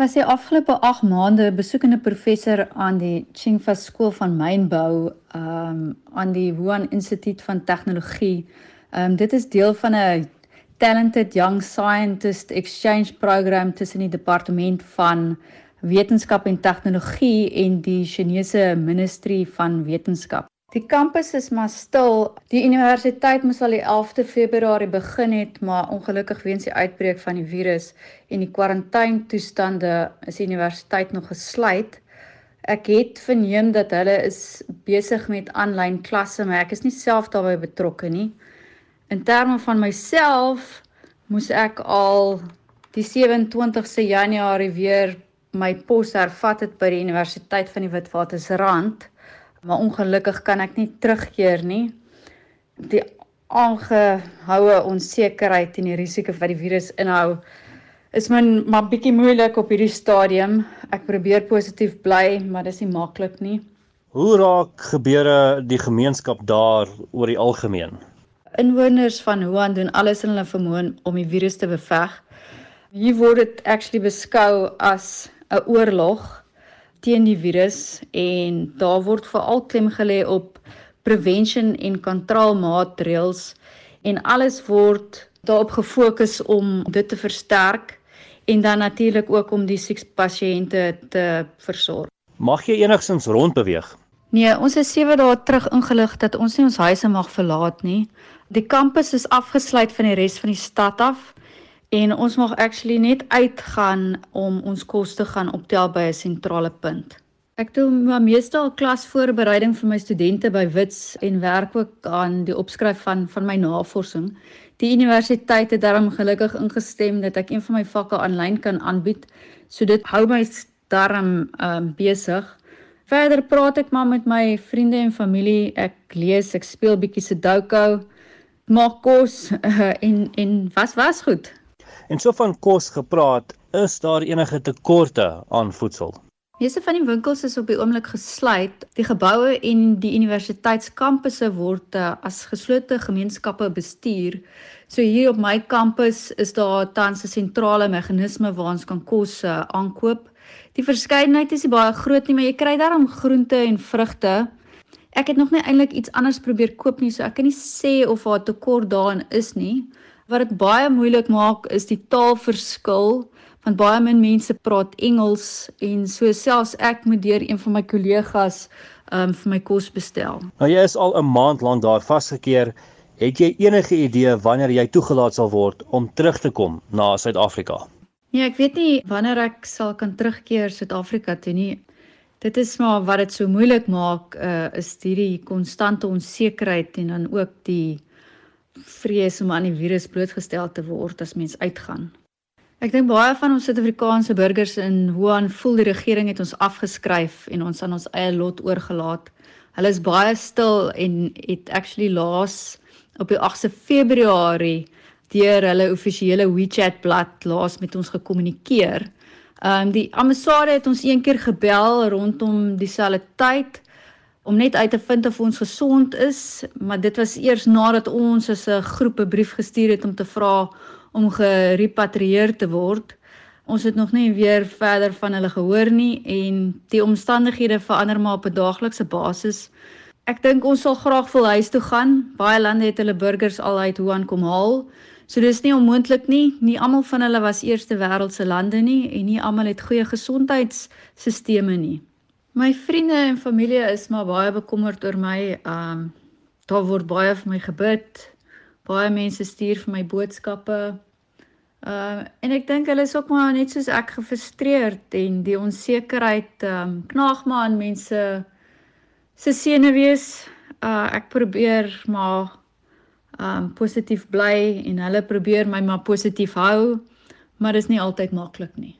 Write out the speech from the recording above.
was die afgelope 8 maande besoekende professor aan die Tsinghua Skool van Mynbou, um aan die Wuhan Instituut van Tegnologie. Um dit is deel van 'n Talented Young Scientist Exchange program tussen die departement van wetenskap en tegnologie en die Chinese Ministry van Wetenskap. Die kampus is maar stil. Die universiteit moes al die 11de Februarie begin het, maar ongelukkig weens die uitbreek van die virus en die kwarantainetoestande is die universiteit nog gesluit. Ek het verneem dat hulle is besig met aanlyn klasse, maar ek is nie self daarbey betrokke nie. In terme van myself moes ek al die 27ste Januarie weer my pos hervat het by die Universiteit van die Witwatersrand maar ongelukkig kan ek nie terugkeer nie. Die aangehoue onsekerheid en die risiko wat die virus inhou is min maar bietjie moeilik op hierdie stadium. Ek probeer positief bly, maar dis nie maklik nie. Hoe raak gebeure die gemeenskap daar oor die algemeen? Inwoners van Wuhan doen alles in hulle vermoë om die virus te beveg. Hier word dit actually beskou as 'n oorlog teen die virus en daar word veral klem gelê op prevention en kontrolmaatreëls en alles word daarop gefokus om dit te versterk en dan natuurlik ook om die siek pasiënte te versorg. Mag jy enigsins rondbeweeg? Nee, ons is 7 dae terug ingelig dat ons nie ons huise mag verlaat nie. Die kampus is afgesluit van die res van die stad af en ons mag actually net uitgaan om ons kos te gaan optel by 'n sentrale punt. Ek doen maar meestal klasvoorbereiding vir my studente by Wits en werk ook aan die opskryf van van my navorsing. Die universiteit het daarom gelukkig ingestem dat ek een van my vakke aanlyn kan aanbied. So dit hou my darm um, besig. Verder praat ek maar met my vriende en familie. Ek lees, ek speel bietjie Sudoku, maak kos uh, en en was was goed. En so van kos gepraat, is daar enige tekorte aan voedsel? Meeste van die winkels is op die oomblik gesluit. Die geboue en die universiteitskampusse word uh, as geslote gemeenskappe bestuur. So hier op my kampus is daar tans 'n sentrale meganisme waar ons kan kos uh, aankoop. Die verskeidenheid is baie groot nie, maar jy kry daarom groente en vrugte. Ek het nog nie eintlik iets anders probeer koop nie, so ek kan nie sê of daar tekort daarin is nie. Wat dit baie moeilik maak is die taalverskil want baie min mense praat Engels en so selfs ek moet deur een van my kollegas um vir my kos bestel. Nou jy is al 'n maand lank daar vasgekeer. Het jy enige idee wanneer jy toegelaat sal word om terug te kom na Suid-Afrika? Nee, ek weet nie wanneer ek sal kan terugkeer Suid-Afrika toe nie. Dit is maar wat dit so moeilik maak, uh is hierdie konstante onsekerheid en dan ook die vrees om aan die virus blootgestel te word as mens uitgaan. Ek dink baie van ons Suid-Afrikaanse burgers in Wuhan voel die regering het ons afgeskryf en ons aan ons eie lot oorgelaat. Hulle is baie stil en het actually laas op die 8de Februarie deur hulle offisiële WeChat blad laas met ons gekommunikeer. Ehm um, die ambassade het ons een keer gebel rondom dieselfde tyd om net uit te vind of ons gesond is, maar dit was eers nadat ons as 'n groep 'n brief gestuur het om te vra om gerepatrieer te word. Ons het nog nie weer verder van hulle gehoor nie en die omstandighede verander maar op 'n daaglikse basis. Ek dink ons sal graag wil huis toe gaan. Baie lande het hulle burgers al uit Wuhan kom haal. So dis nie onmoontlik nie. Nie almal van hulle was eerste wêreldse lande nie en nie almal het goeie gesondheidstelsels nie. My vriende en familie is maar baie bekommerd oor my. Um daar word baie vir my gebid. Baie mense stuur vir my boodskappe. Uh en ek dink hulle is ook maar net soos ek gefrustreerd en die onsekerheid um knaag maar aan mense se senuwees. Uh ek probeer maar um positief bly en hulle probeer my maar positief hou, maar dit is nie altyd maklik nie.